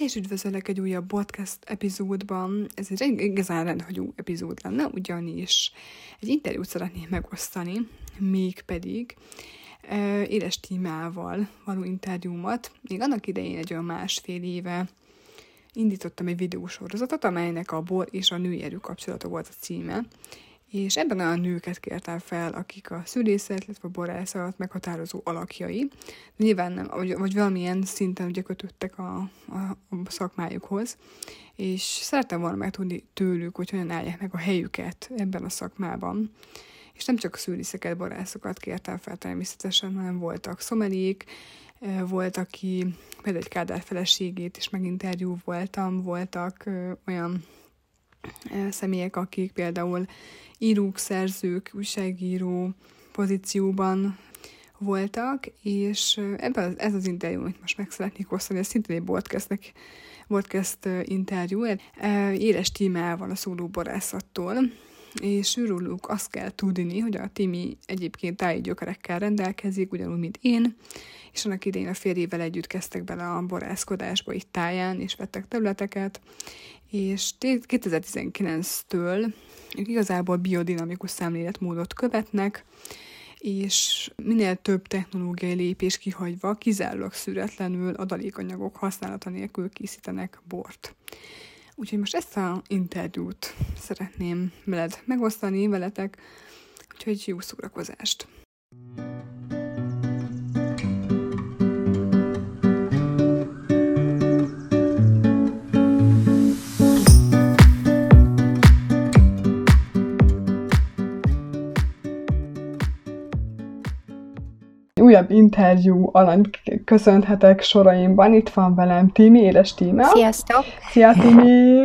és üdvözöllek egy újabb podcast epizódban. Ez egy igazán rendhagyó epizód lenne, ugyanis egy interjút szeretnék megosztani, mégpedig uh, éles tímával való interjúmat. Még annak idején egy olyan másfél éve indítottam egy videósorozatot, amelynek a bor és a női erő kapcsolata volt a címe, és ebben a nőket kértem fel, akik a szülészet, illetve a borászat meghatározó alakjai. De nyilván nem, vagy, vagy valamilyen szinten ugye kötöttek a, a, a szakmájukhoz, és szerettem volna megtudni tőlük, hogy hogyan állják meg a helyüket ebben a szakmában. És nem csak szűrészeket, borászokat kértem fel természetesen, hanem voltak szomelék, volt, aki például egy Kádár feleségét is meginterjú voltam, voltak olyan személyek, akik például írók, szerzők, újságíró pozícióban voltak, és ebben ez az interjú, amit most meg szeretnék osztani, ez szintén egy podcastnek, podcast interjú, éles tímával a szóló borászattól, és őrülük azt kell tudni, hogy a Timi egyébként táji gyökerekkel rendelkezik, ugyanúgy, mint én, és annak idején a férjével együtt kezdtek bele a borászkodásba itt táján, és vettek területeket, és 2019-től ők igazából biodinamikus szemléletmódot követnek, és minél több technológiai lépés kihagyva, kizárólag szüretlenül adalékanyagok használata nélkül készítenek bort. Úgyhogy most ezt a interjút szeretném veled megosztani veletek, úgyhogy jó szórakozást! Újabb interjú alany köszönhetek soraimban. Itt van velem Timi, édes Tíma. Sziasztok! Szia Timi!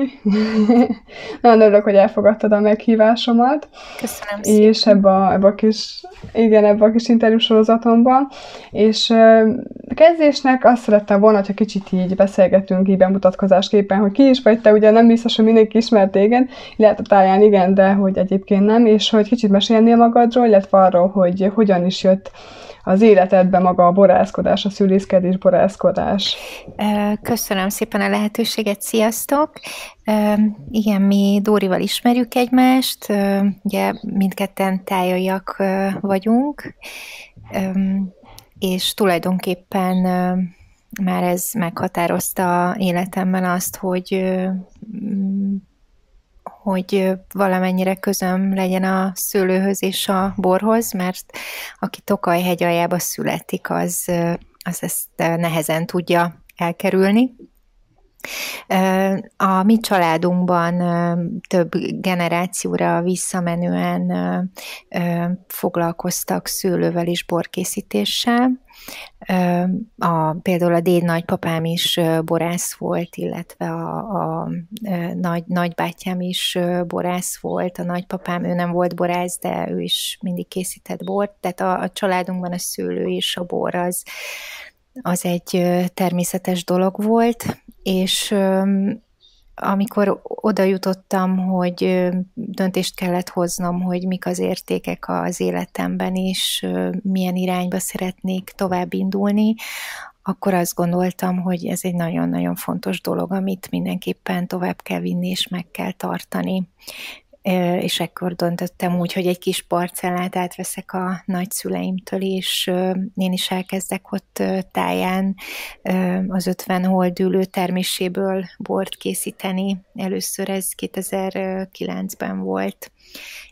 Nagyon örülök, hogy elfogadtad a meghívásomat. Köszönöm szépen. És ebbe a, ebbe a kis, igen, ebbe a kis interjú sorozatomban. És kezdésnek azt szerettem volna, hogyha kicsit így beszélgetünk így bemutatkozásképpen, hogy ki is vagy te, ugye nem biztos, hogy mindenki ismert téged, lehet a táján igen, de hogy egyébként nem, és hogy kicsit mesélnél magadról, illetve arról, hogy hogyan is jött az életedben maga a borászkodás, a szülészkedés borászkodás. Köszönöm szépen a lehetőséget, sziasztok! Igen, mi Dórival ismerjük egymást, ugye mindketten tájaiak vagyunk, és tulajdonképpen már ez meghatározta életemben azt, hogy hogy valamennyire közöm legyen a szőlőhöz és a borhoz, mert aki Tokaj hegy aljába születik, az, az ezt nehezen tudja elkerülni. A mi családunkban több generációra visszamenően foglalkoztak szőlővel és borkészítéssel, a, például a déd nagypapám is borász volt, illetve a, a nagy, nagybátyám is borász volt, a nagypapám ő nem volt borász, de ő is mindig készített bort, tehát a, a családunkban a szőlő és a bor az, az egy természetes dolog volt, és amikor oda jutottam, hogy döntést kellett hoznom, hogy mik az értékek az életemben, és milyen irányba szeretnék tovább indulni, akkor azt gondoltam, hogy ez egy nagyon-nagyon fontos dolog, amit mindenképpen tovább kell vinni és meg kell tartani és ekkor döntöttem úgy, hogy egy kis parcellát átveszek a nagyszüleimtől, és én is elkezdek ott táján az 50 holdülő terméséből bort készíteni. Először ez 2009-ben volt,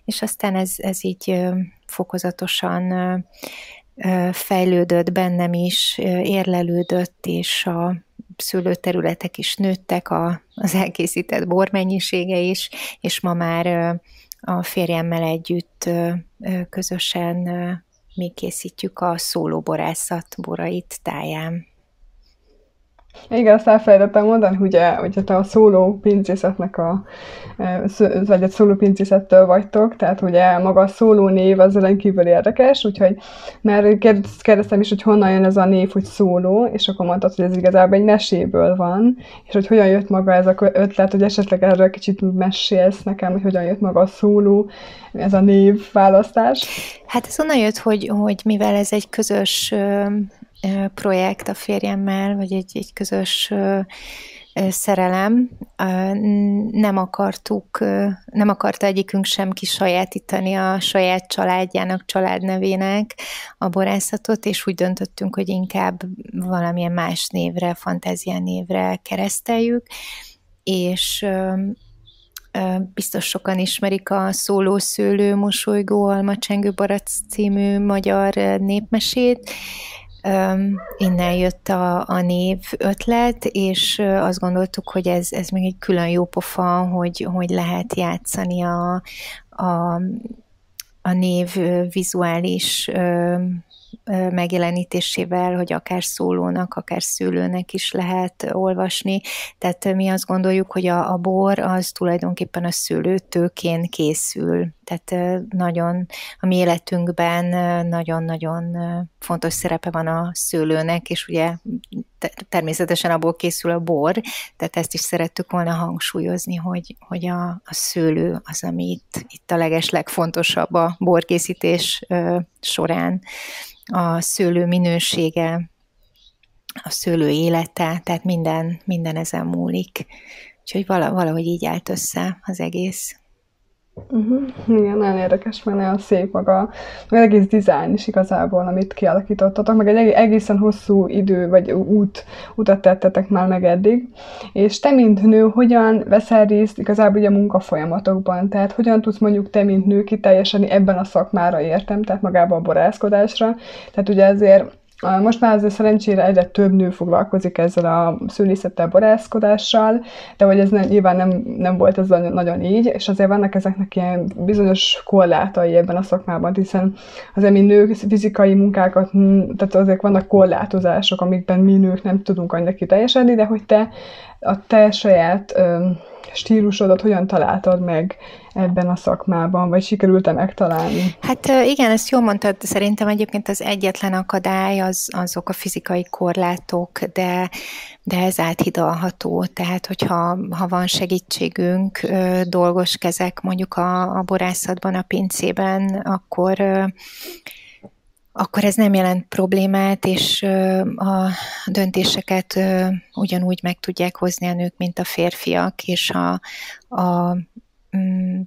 és aztán ez, ez így fokozatosan fejlődött bennem is, érlelődött, és a szőlőterületek is nőttek, a, az elkészített bormennyisége is, és ma már a férjemmel együtt közösen mi készítjük a szólóborászat borait táján. Igen, azt elfelejtettem mondani, hogy, hogy te a szóló pincészetnek a, e, vagy egy szóló pincészettől vagytok, tehát ugye maga a szóló név az rendkívül érdekes, úgyhogy már kérdeztem is, hogy honnan jön ez a név, hogy szóló, és akkor mondtad, hogy ez igazából egy meséből van, és hogy hogyan jött maga ez a ötlet, hogy esetleg erről kicsit mesélsz nekem, hogy hogyan jött maga a szóló, ez a név választás. Hát ez onnan jött, hogy, hogy mivel ez egy közös projekt a férjemmel, vagy egy, egy közös szerelem. Nem akartuk, nem akarta egyikünk sem kisajátítani a saját családjának, családnevének a borászatot, és úgy döntöttünk, hogy inkább valamilyen más névre, fantázia névre kereszteljük, és biztos sokan ismerik a Szólószőlő, Mosolygó, Almacsengő Barac című magyar népmesét, innen jött a, a név ötlet, és azt gondoltuk, hogy ez, ez még egy külön jó pofa, hogy, hogy lehet játszani a, a, a név vizuális megjelenítésével, hogy akár szólónak, akár szülőnek is lehet olvasni. Tehát mi azt gondoljuk, hogy a, a bor az tulajdonképpen a szőlőtőkén készül. Tehát nagyon a mi életünkben nagyon-nagyon fontos szerepe van a szőlőnek, és ugye természetesen abból készül a bor, tehát ezt is szerettük volna hangsúlyozni, hogy, hogy a, a szőlő az, ami itt, itt a leges legfontosabb a borkészítés során a szőlő minősége, a szőlő élete, tehát minden, minden ezen múlik. Úgyhogy valahogy így állt össze az egész. Uh-huh. Igen, nagyon érdekes, meg nagyon szép maga, meg egész dizájn is igazából, amit kialakítottatok, meg egy egészen hosszú idő, vagy út, utat tettetek már meg eddig. És te, mint nő, hogyan veszel részt igazából ugye a munkafolyamatokban? Tehát hogyan tudsz mondjuk te, mint nő kiteljeseni ebben a szakmára értem, tehát magába a borászkodásra? Tehát ugye azért most már azért szerencsére egyre több nő foglalkozik ezzel a szülészettel, borászkodással, de hogy ez nem, nyilván nem, nem volt ez nagyon így, és azért vannak ezeknek ilyen bizonyos korlátai ebben a szakmában, hiszen azért mi nők fizikai munkákat, tehát azért vannak korlátozások, amikben mi nők nem tudunk annyira kiteljesedni, de hogy te a te saját stílusodat hogyan találtad meg ebben a szakmában, vagy sikerült-e megtalálni? Hát igen, ezt jól mondtad, szerintem egyébként az egyetlen akadály az, azok a fizikai korlátok, de, de ez áthidalható, tehát hogyha ha van segítségünk, dolgos kezek mondjuk a, a borászatban, a pincében, akkor akkor ez nem jelent problémát, és a döntéseket ugyanúgy meg tudják hozni a nők, mint a férfiak, és a, a mm,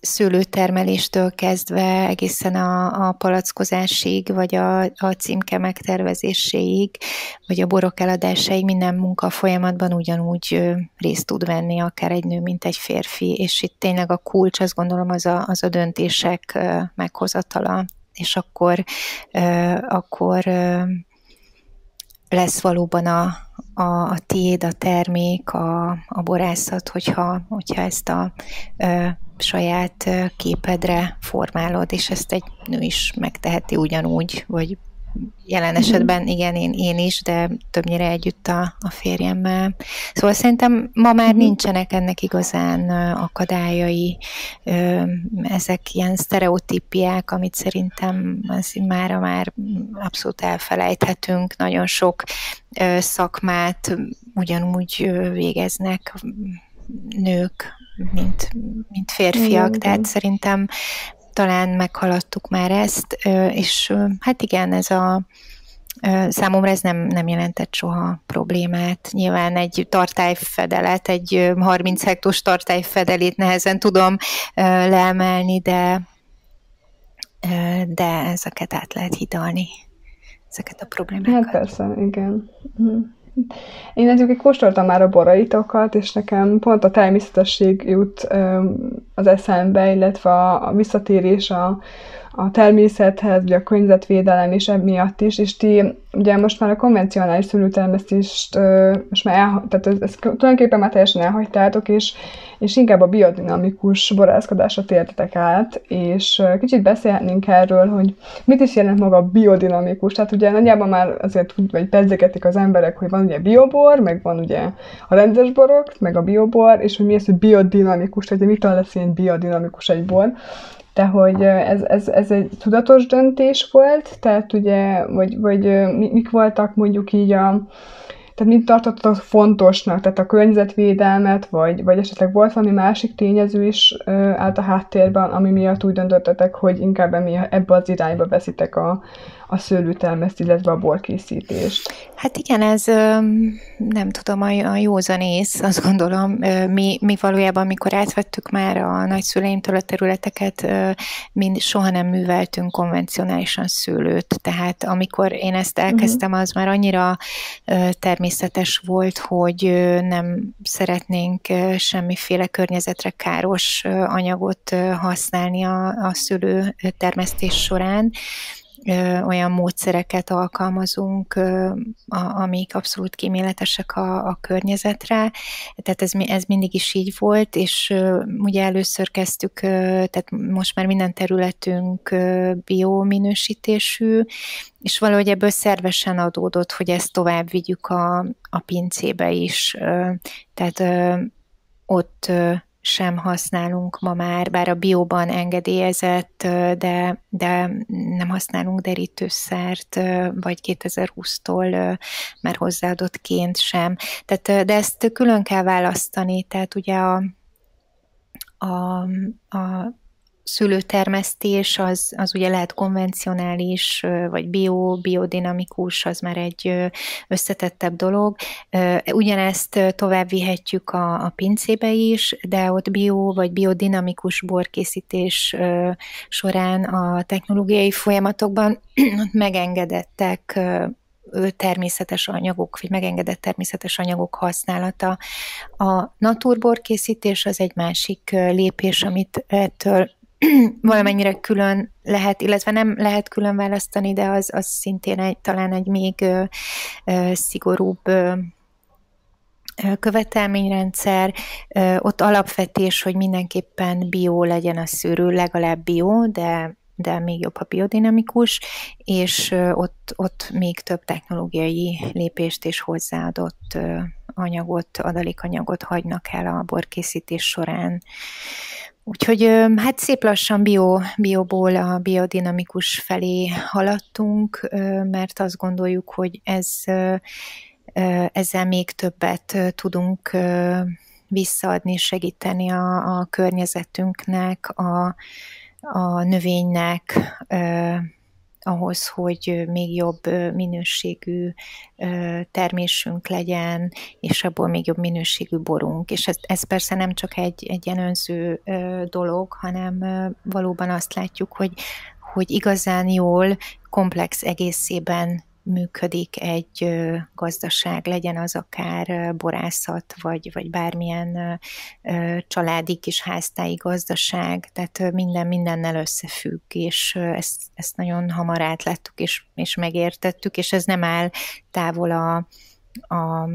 szőlőtermeléstől kezdve egészen a, a palackozásig, vagy a, a címke megtervezéséig, vagy a borok eladásáig minden munka folyamatban ugyanúgy részt tud venni akár egy nő, mint egy férfi, és itt tényleg a kulcs, azt gondolom, az a, az a döntések meghozatala és akkor, akkor lesz valóban a, a, a tiéd, a termék, a, a borászat, hogyha, hogyha ezt a ö, saját képedre formálod, és ezt egy nő is megteheti ugyanúgy, vagy jelen mhm. esetben igen, én, én is, de többnyire együtt a, a férjemmel. Szóval szerintem ma már mhm. nincsenek ennek igazán akadályai, ezek ilyen sztereotípiák, amit szerintem az már, már abszolút elfelejthetünk. Nagyon sok szakmát ugyanúgy végeznek nők, mint, mint férfiak, igen, tehát igen. szerintem talán meghaladtuk már ezt, és hát igen, ez a Számomra ez nem, nem jelentett soha problémát. Nyilván egy tartályfedelet, egy 30 hektós tartályfedelét nehezen tudom leemelni, de, de ezeket át lehet hidalni, ezeket a problémákat. Hát persze, igen. Mhm. Én egyébként kóstoltam már a boraitokat, és nekem pont a természetesség jut az eszembe, illetve a, visszatérés a, a természethez, vagy a környezetvédelem is emiatt is, és ti ugye most már a konvencionális szülőtermesztést most már el, tehát ez, ez tulajdonképpen már teljesen elhagytátok, és, és inkább a biodinamikus borászkodásra tértetek át, és kicsit beszélhetnénk erről, hogy mit is jelent maga a biodinamikus, tehát ugye nagyjából már azért vagy pedzegetik az emberek, hogy van ugye biobor, meg van ugye a rendes borok, meg a biobor, és hogy mi az, hogy biodinamikus, tehát mitől lesz ilyen biodinamikus egy bor, de hogy ez, ez, ez egy tudatos döntés volt, tehát ugye, vagy, vagy mik voltak mondjuk így a, tehát mit tartottatok fontosnak, tehát a környezetvédelmet, vagy, vagy esetleg volt valami másik tényező is ö, állt a háttérben, ami miatt úgy döntöttetek, hogy inkább ebbe az irányba veszitek a, a szőlőtermeszt, illetve a borkészítést. Hát igen, ez nem tudom, a józanész, azt gondolom, mi, mi valójában, amikor átvettük már a nagyszüleimtől a területeket, mi soha nem műveltünk konvencionálisan szőlőt, tehát amikor én ezt mhm. elkezdtem, az már annyira természetes volt, hogy nem szeretnénk semmiféle környezetre káros anyagot használni a, a szőlő termesztés során, olyan módszereket alkalmazunk, amik abszolút kíméletesek a, a környezetre. Tehát ez, ez mindig is így volt, és ugye először kezdtük, tehát most már minden területünk biominősítésű, és valahogy ebből szervesen adódott, hogy ezt tovább vigyük a, a pincébe is. Tehát ott sem használunk ma már, bár a bióban engedélyezett, de, de nem használunk derítőszert, vagy 2020-tól már hozzáadottként sem. Tehát, de ezt külön kell választani, tehát ugye a, a, a szülőtermesztés az, az ugye lehet konvencionális, vagy bio, biodinamikus, az már egy összetettebb dolog. Ugyanezt tovább vihetjük a, a pincébe is, de ott bio vagy biodinamikus borkészítés során a technológiai folyamatokban megengedettek természetes anyagok, vagy megengedett természetes anyagok használata. A naturbor készítés az egy másik lépés, amit ettől valamennyire külön lehet, illetve nem lehet külön választani, de az, az szintén egy, talán egy még ö, ö, szigorúbb ö, követelményrendszer, ott alapvetés, hogy mindenképpen bio legyen a szűrő, legalább bio, de, de még jobb, a biodinamikus, és ott, ott még több technológiai lépést és hozzáadott anyagot, adalékanyagot hagynak el a borkészítés során. Úgyhogy hát szép lassan bio, bioból a biodinamikus felé haladtunk, mert azt gondoljuk, hogy ez, ezzel még többet tudunk visszaadni, segíteni a, a környezetünknek, a, a növénynek, ahhoz, hogy még jobb minőségű termésünk legyen, és abból még jobb minőségű borunk. És ez, ez persze nem csak egy, egy ilyen önző dolog, hanem valóban azt látjuk, hogy, hogy igazán jól, komplex egészében működik egy gazdaság, legyen az akár borászat, vagy, vagy bármilyen családi kis háztáji gazdaság, tehát minden mindennel összefügg, és ezt, ezt nagyon hamar átláttuk, és, és megértettük, és ez nem áll távol a, a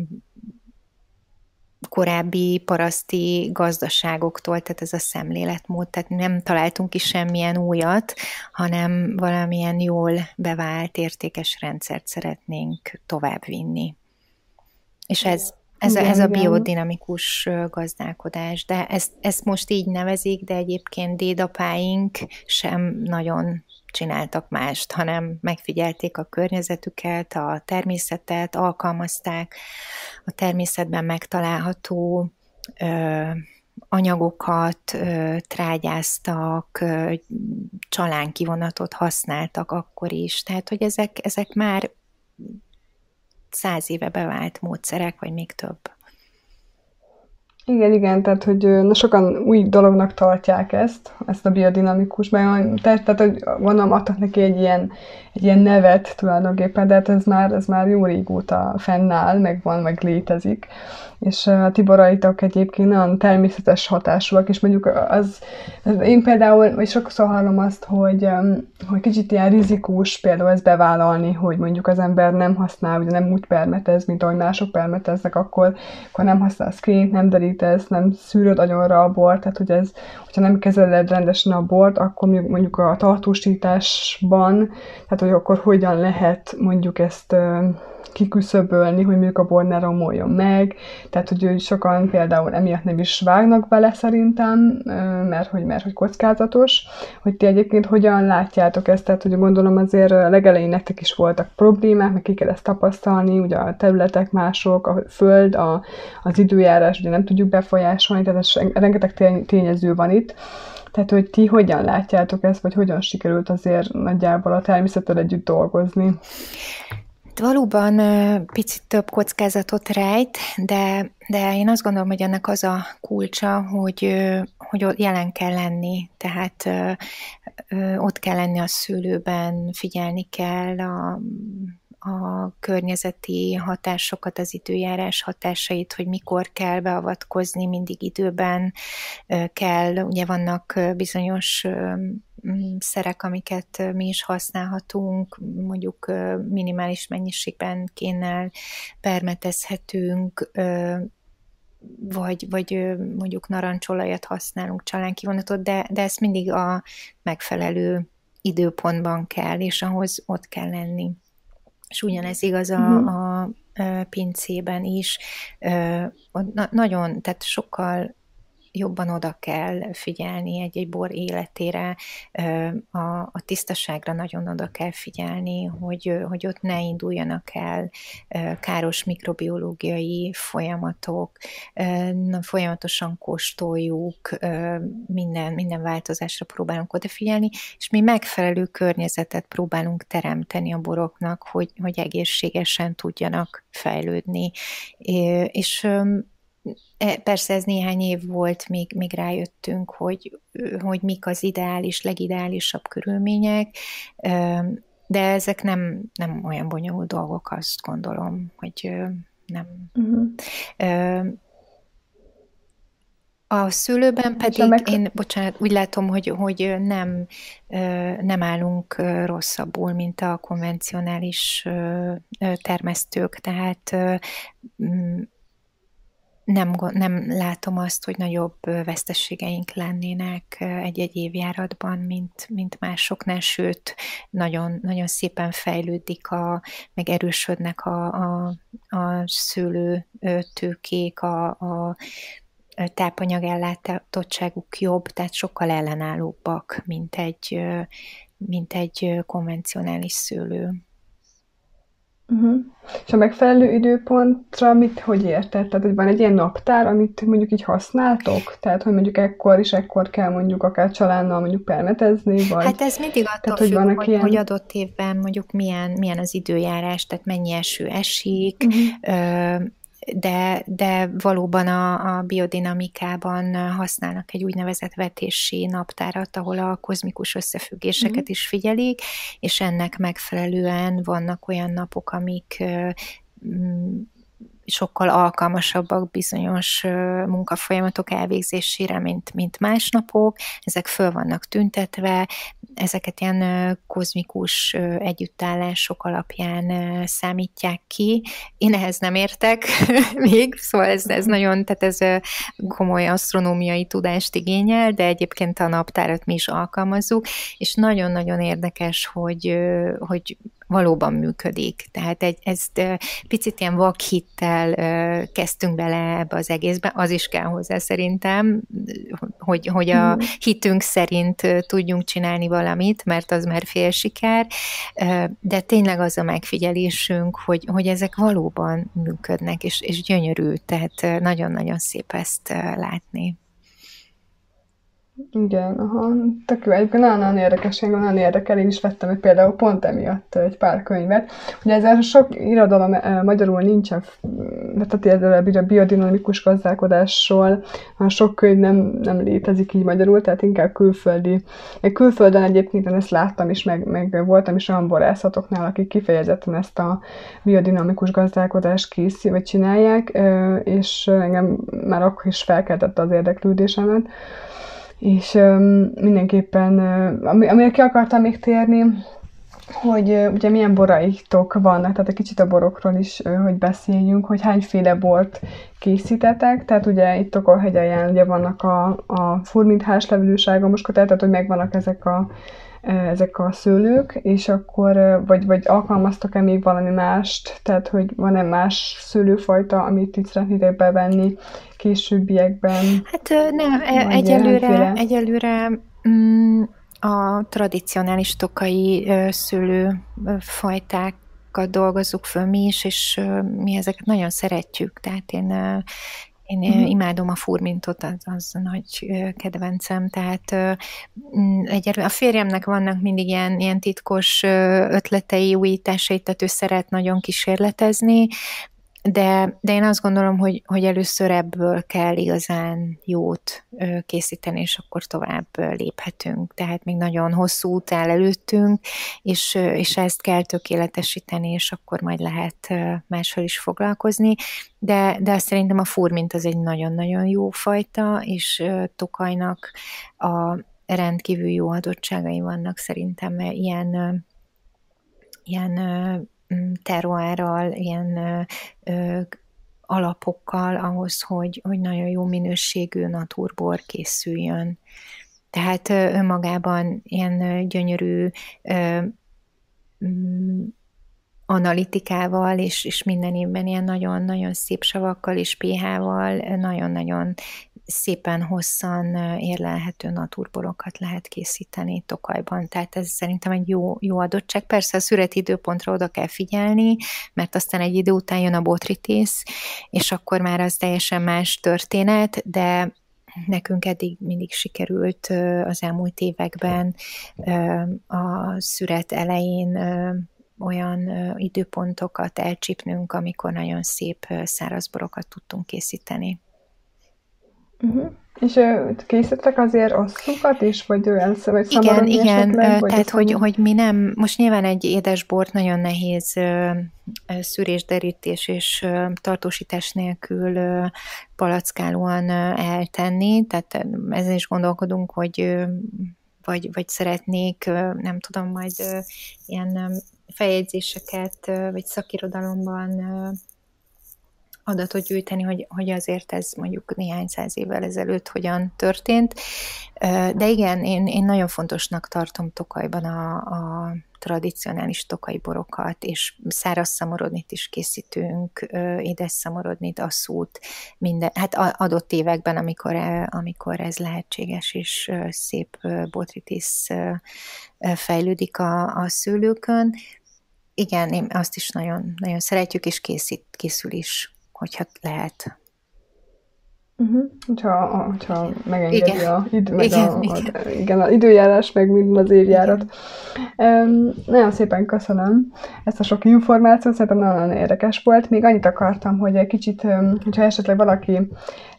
korábbi paraszti gazdaságoktól, tehát ez a szemléletmód, tehát nem találtunk is semmilyen újat, hanem valamilyen jól bevált, értékes rendszert szeretnénk továbbvinni. És ez, ez, igen, ez a biodinamikus gazdálkodás, de ezt, ezt most így nevezik, de egyébként dédapáink sem nagyon csináltak mást, hanem megfigyelték a környezetüket, a természetet, alkalmazták a természetben megtalálható ö, anyagokat ö, trágyáztak, ö, csalánkivonatot használtak akkor is. Tehát, hogy ezek, ezek már száz éve bevált módszerek, vagy még több. Igen, igen, tehát hogy na, sokan új dolognak tartják ezt, ezt a biodinamikus, tehát, tehát hogy gondolom adtak neki egy ilyen, egy ilyen nevet tulajdonképpen, de hát ez már, ez már jó régóta fennáll, meg van, meg létezik és a tiboraitok egyébként nagyon természetes hatásúak, és mondjuk az, én például, vagy sokszor hallom azt, hogy, hogy kicsit ilyen rizikós például ezt bevállalni, hogy mondjuk az ember nem használ, ugye nem úgy permetez, mint ahogy mások permeteznek, akkor, akkor nem használ screen nem derítesz, nem szűröd agyonra a bort, tehát hogy ez, hogyha nem kezeled rendesen a bort, akkor mondjuk a tartósításban, tehát hogy akkor hogyan lehet mondjuk ezt kiküszöbölni, hogy mondjuk a bor ne romoljon meg, tehát hogy sokan például emiatt nem is vágnak bele szerintem, mert hogy, mert hogy kockázatos, hogy ti egyébként hogyan látjátok ezt, tehát hogy gondolom azért legelején nektek is voltak problémák, meg ki kell ezt tapasztalni, ugye a területek mások, a föld, a, az időjárás, ugye nem tudjuk befolyásolni, tehát ez rengeteg tényező van itt, tehát, hogy ti hogyan látjátok ezt, vagy hogyan sikerült azért nagyjából a természettel együtt dolgozni? Valóban picit több kockázatot rejt, de, de én azt gondolom, hogy ennek az a kulcsa, hogy, hogy jelen kell lenni, tehát ott kell lenni a szülőben, figyelni kell a a környezeti hatásokat, az időjárás hatásait, hogy mikor kell beavatkozni, mindig időben kell. Ugye vannak bizonyos szerek, amiket mi is használhatunk, mondjuk minimális mennyiségben kénnel permetezhetünk, vagy, vagy mondjuk narancsolajat használunk, csalánkivonatot, de, de ezt mindig a megfelelő időpontban kell, és ahhoz ott kell lenni. És ugyanez igaz a, uh-huh. a, pincében is. Na, nagyon, tehát sokkal jobban oda kell figyelni egy-egy bor életére, a, a tisztaságra nagyon oda kell figyelni, hogy, hogy ott ne induljanak el káros mikrobiológiai folyamatok, folyamatosan kóstoljuk, minden, minden változásra próbálunk odafigyelni, és mi megfelelő környezetet próbálunk teremteni a boroknak, hogy, hogy egészségesen tudjanak fejlődni. És persze ez néhány év volt, még, még rájöttünk, hogy, hogy mik az ideális, legideálisabb körülmények, de ezek nem, nem olyan bonyolult dolgok, azt gondolom, hogy nem. Uh-huh. A szülőben pedig meg... én, bocsánat, úgy látom, hogy, hogy nem, nem állunk rosszabbul, mint a konvencionális termesztők, tehát nem, nem látom azt, hogy nagyobb veszteségeink lennének egy-egy évjáratban, mint, mint másoknál, sőt, nagyon, nagyon szépen fejlődik, a, meg erősödnek a, a, a szőlőtőkék, a, a tápanyagellátottságuk jobb, tehát sokkal ellenállóbbak, mint egy, mint egy konvencionális szőlő. Uh-huh. És a megfelelő időpontra mit, hogy érted? Tehát, hogy van egy ilyen naptár, amit mondjuk így használtok? Tehát, hogy mondjuk ekkor és ekkor kell mondjuk akár csalánnal mondjuk permetezni, vagy... Hát ez mindig attól tehát, függ, hogy, hogy, ilyen... hogy adott évben mondjuk milyen, milyen az időjárás, tehát mennyi eső esik, uh-huh de, de valóban a, a biodinamikában használnak egy úgynevezett vetési naptárat, ahol a kozmikus összefüggéseket mm. is figyelik, és ennek megfelelően vannak olyan napok, amik sokkal alkalmasabbak bizonyos munkafolyamatok elvégzésére, mint, mint más napok. Ezek föl vannak tüntetve, ezeket ilyen kozmikus együttállások alapján számítják ki. Én ehhez nem értek még, szóval ez, ez nagyon, tehát ez komoly asztronómiai tudást igényel, de egyébként a naptárat mi is alkalmazzuk, és nagyon-nagyon érdekes, hogy, hogy valóban működik. Tehát egy, ezt picit ilyen vakhittel kezdtünk bele ebbe az egészbe, az is kell hozzá szerintem, hogy, hogy a hmm. hitünk szerint tudjunk csinálni valamit, mert az már fél siker, de tényleg az a megfigyelésünk, hogy, hogy ezek valóban működnek, és, és gyönyörű, tehát nagyon-nagyon szép ezt látni. Igen, aha, tök jó. Egyébként nagyon-nagyon érdekes, engem nagyon érdekel, én is vettem egy például pont emiatt egy pár könyvet. Ugye ezzel sok irodalom magyarul nincsen, tehát a biodinamikus gazdálkodásról sok könyv nem, nem létezik így magyarul, tehát inkább külföldi. Egy külföldön egyébként én ezt láttam is, meg, meg voltam is olyan borászatoknál, akik kifejezetten ezt a biodinamikus gazdálkodást készít, vagy csinálják, és engem már akkor is felkeltette az érdeklődésemet és mindenképpen, ami, amire ki akartam még térni, hogy ugye milyen boraitok vannak, tehát egy kicsit a borokról is, hogy beszéljünk, hogy hányféle bort készítetek, tehát ugye itt Tokolhegyen ugye vannak a, a furmint házlevelű sárga tehát hogy megvannak ezek a ezek a szőlők, és akkor, vagy, vagy alkalmaztak-e még valami mást, tehát hogy van-e más szőlőfajta, amit itt szeretnétek bevenni későbbiekben? Hát nem, e, egyelőre, egyelőre mm, a tradicionális tokai szőlőfajtákat dolgozzuk föl mi is, és mi ezeket nagyon szeretjük, tehát én én uh-huh. imádom a furmintot, az, az nagy kedvencem, tehát egyelőre a férjemnek vannak mindig ilyen, ilyen titkos ötletei, újításai, tehát ő szeret nagyon kísérletezni, de, de én azt gondolom, hogy, hogy először ebből kell igazán jót készíteni, és akkor tovább léphetünk. Tehát még nagyon hosszú út áll előttünk, és, és ezt kell tökéletesíteni, és akkor majd lehet máshol is foglalkozni. De, de azt szerintem a furmint az egy nagyon-nagyon jó fajta, és Tokajnak a rendkívül jó adottságai vannak szerintem ilyen ilyen teruárral, ilyen ö, alapokkal ahhoz, hogy, hogy nagyon jó minőségű naturbor készüljön. Tehát önmagában ilyen gyönyörű ö, mm, analitikával, és, és minden évben ilyen nagyon-nagyon szép savakkal és pH-val nagyon-nagyon szépen hosszan érlelhető naturborokat lehet készíteni Tokajban. Tehát ez szerintem egy jó, jó adottság. Persze a szüreti időpontra oda kell figyelni, mert aztán egy idő után jön a botritész, és akkor már az teljesen más történet, de nekünk eddig mindig sikerült az elmúlt években a szüret elején olyan időpontokat elcsípnünk, amikor nagyon szép szárazborokat tudtunk készíteni. Uh-huh. És készítettek azért asszukat is, vagy olyan vagy Igen, igen, esetleg, vagy tehát hogy, hogy mi nem, most nyilván egy édesbort nagyon nehéz szűrés-derítés és tartósítás nélkül palackálóan eltenni, tehát ezen is gondolkodunk, hogy vagy, vagy szeretnék, nem tudom, majd ilyen feljegyzéseket, vagy szakirodalomban adatot gyűjteni, hogy, hogy azért ez mondjuk néhány száz évvel ezelőtt hogyan történt. De igen, én, én nagyon fontosnak tartom Tokajban a, a tradicionális tokai borokat, és száraz szamorodnit is készítünk, édes szamorodnit, asszút, minden, hát adott években, amikor, amikor ez lehetséges, és szép botritis fejlődik a, a szőlőkön. Igen, én azt is nagyon, nagyon szeretjük, és készít, készül is hogyha lehet. Uh-huh. Hogyha, hogyha megengedi igen. a, id, meg igen, a, igen. A, igen, a időjárás, meg minden az évjárat. Um, nagyon szépen köszönöm ezt a sok információt, szerintem nagyon érdekes volt. Még annyit akartam, hogy egy kicsit, hogyha esetleg valaki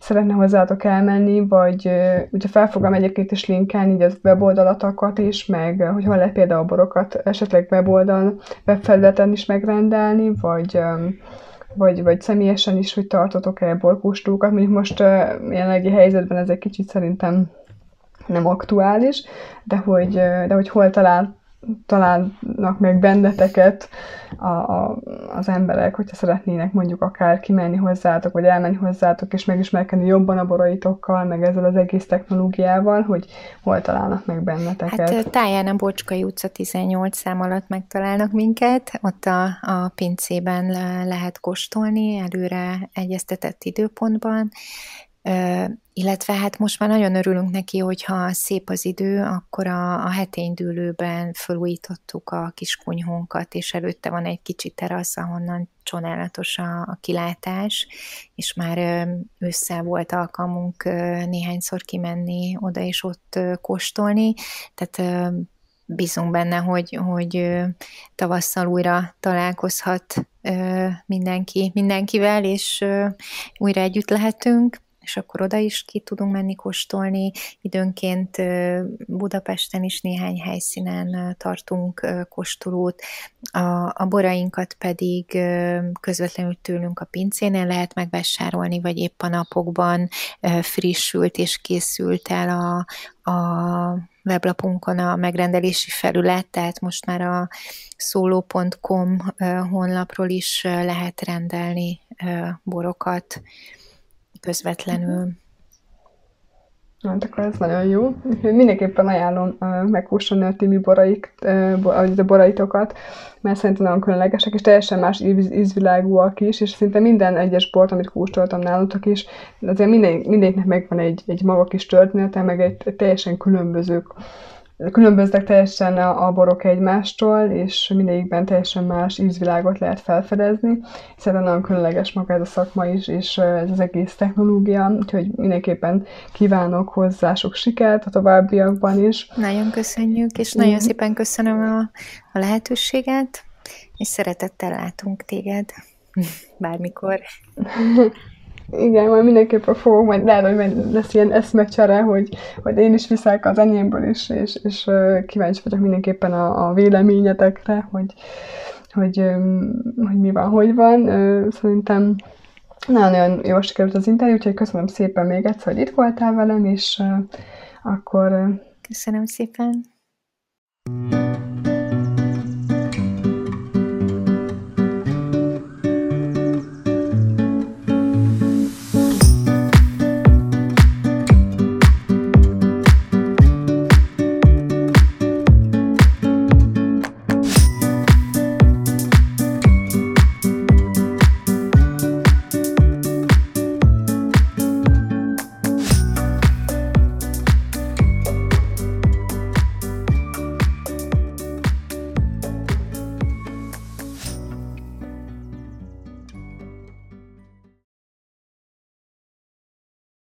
szeretne hozzátok elmenni, vagy ugye fel fogom egyébként is linkelni így az weboldalatokat is, meg hogy hol lehet például a borokat esetleg weboldalon, webfelületen is megrendelni, vagy um, vagy, vagy személyesen is, hogy tartotok-e borkóstolókat. Mondjuk most uh, jelenlegi helyzetben ez egy kicsit szerintem nem aktuális, de hogy, de hogy hol talál, találnak meg benneteket a, a, az emberek, hogyha szeretnének mondjuk akár kimenni hozzátok, vagy elmenni hozzátok, és megismerkedni jobban a boraitokkal, meg ezzel az egész technológiával, hogy hol találnak meg benneteket. Hát táján a Bocskai utca 18 szám alatt megtalálnak minket, ott a, a pincében le, lehet kóstolni előre egyeztetett időpontban, illetve hát most már nagyon örülünk neki, hogyha szép az idő, akkor a, a heténydűlőben felújítottuk a kis kunyhónkat, és előtte van egy kicsi terasz, ahonnan csodálatos a, a kilátás, és már össze volt alkalmunk néhányszor kimenni oda és ott kóstolni, tehát bízunk benne, hogy, hogy tavasszal újra találkozhat mindenki mindenkivel, és újra együtt lehetünk és akkor oda is ki tudunk menni kóstolni. Időnként Budapesten is néhány helyszínen tartunk kóstolót, a, a borainkat pedig közvetlenül tőlünk a pincénél lehet megvásárolni, vagy épp a napokban frissült és készült el a, a weblapunkon a megrendelési felület, tehát most már a szóló.com honlapról is lehet rendelni borokat közvetlenül. Hát akkor ez nagyon jó. Mindenképpen ajánlom uh, megkóstolni a Timi borait, uh, a boraitokat, mert szerintem nagyon különlegesek, és teljesen más íz, ízvilágúak is, és szinte minden egyes bort, amit kóstoltam nálatok is, azért minden, mindegyiknek megvan egy, egy maga kis története, meg egy, egy teljesen különböző különböznek teljesen a, a borok egymástól, és mindegyikben teljesen más ízvilágot lehet felfedezni. Szerintem nagyon különleges maga ez a szakma is, és ez az egész technológia, úgyhogy mindenképpen kívánok hozzá sok sikert a továbbiakban is. Nagyon köszönjük, és nagyon szépen köszönöm a, a lehetőséget, és szeretettel látunk téged bármikor. Igen, majd mindenképpen fogok, majd lehet, hogy majd lesz ilyen eszmecsere, hogy, hogy én is viszek az enyémből is, és, és kíváncsi vagyok mindenképpen a, a véleményetekre, hogy, hogy, hogy mi van, hogy van. Szerintem nagyon-nagyon jól sikerült az interjú, úgyhogy köszönöm szépen még egyszer, hogy itt voltál velem, és akkor... Köszönöm szépen.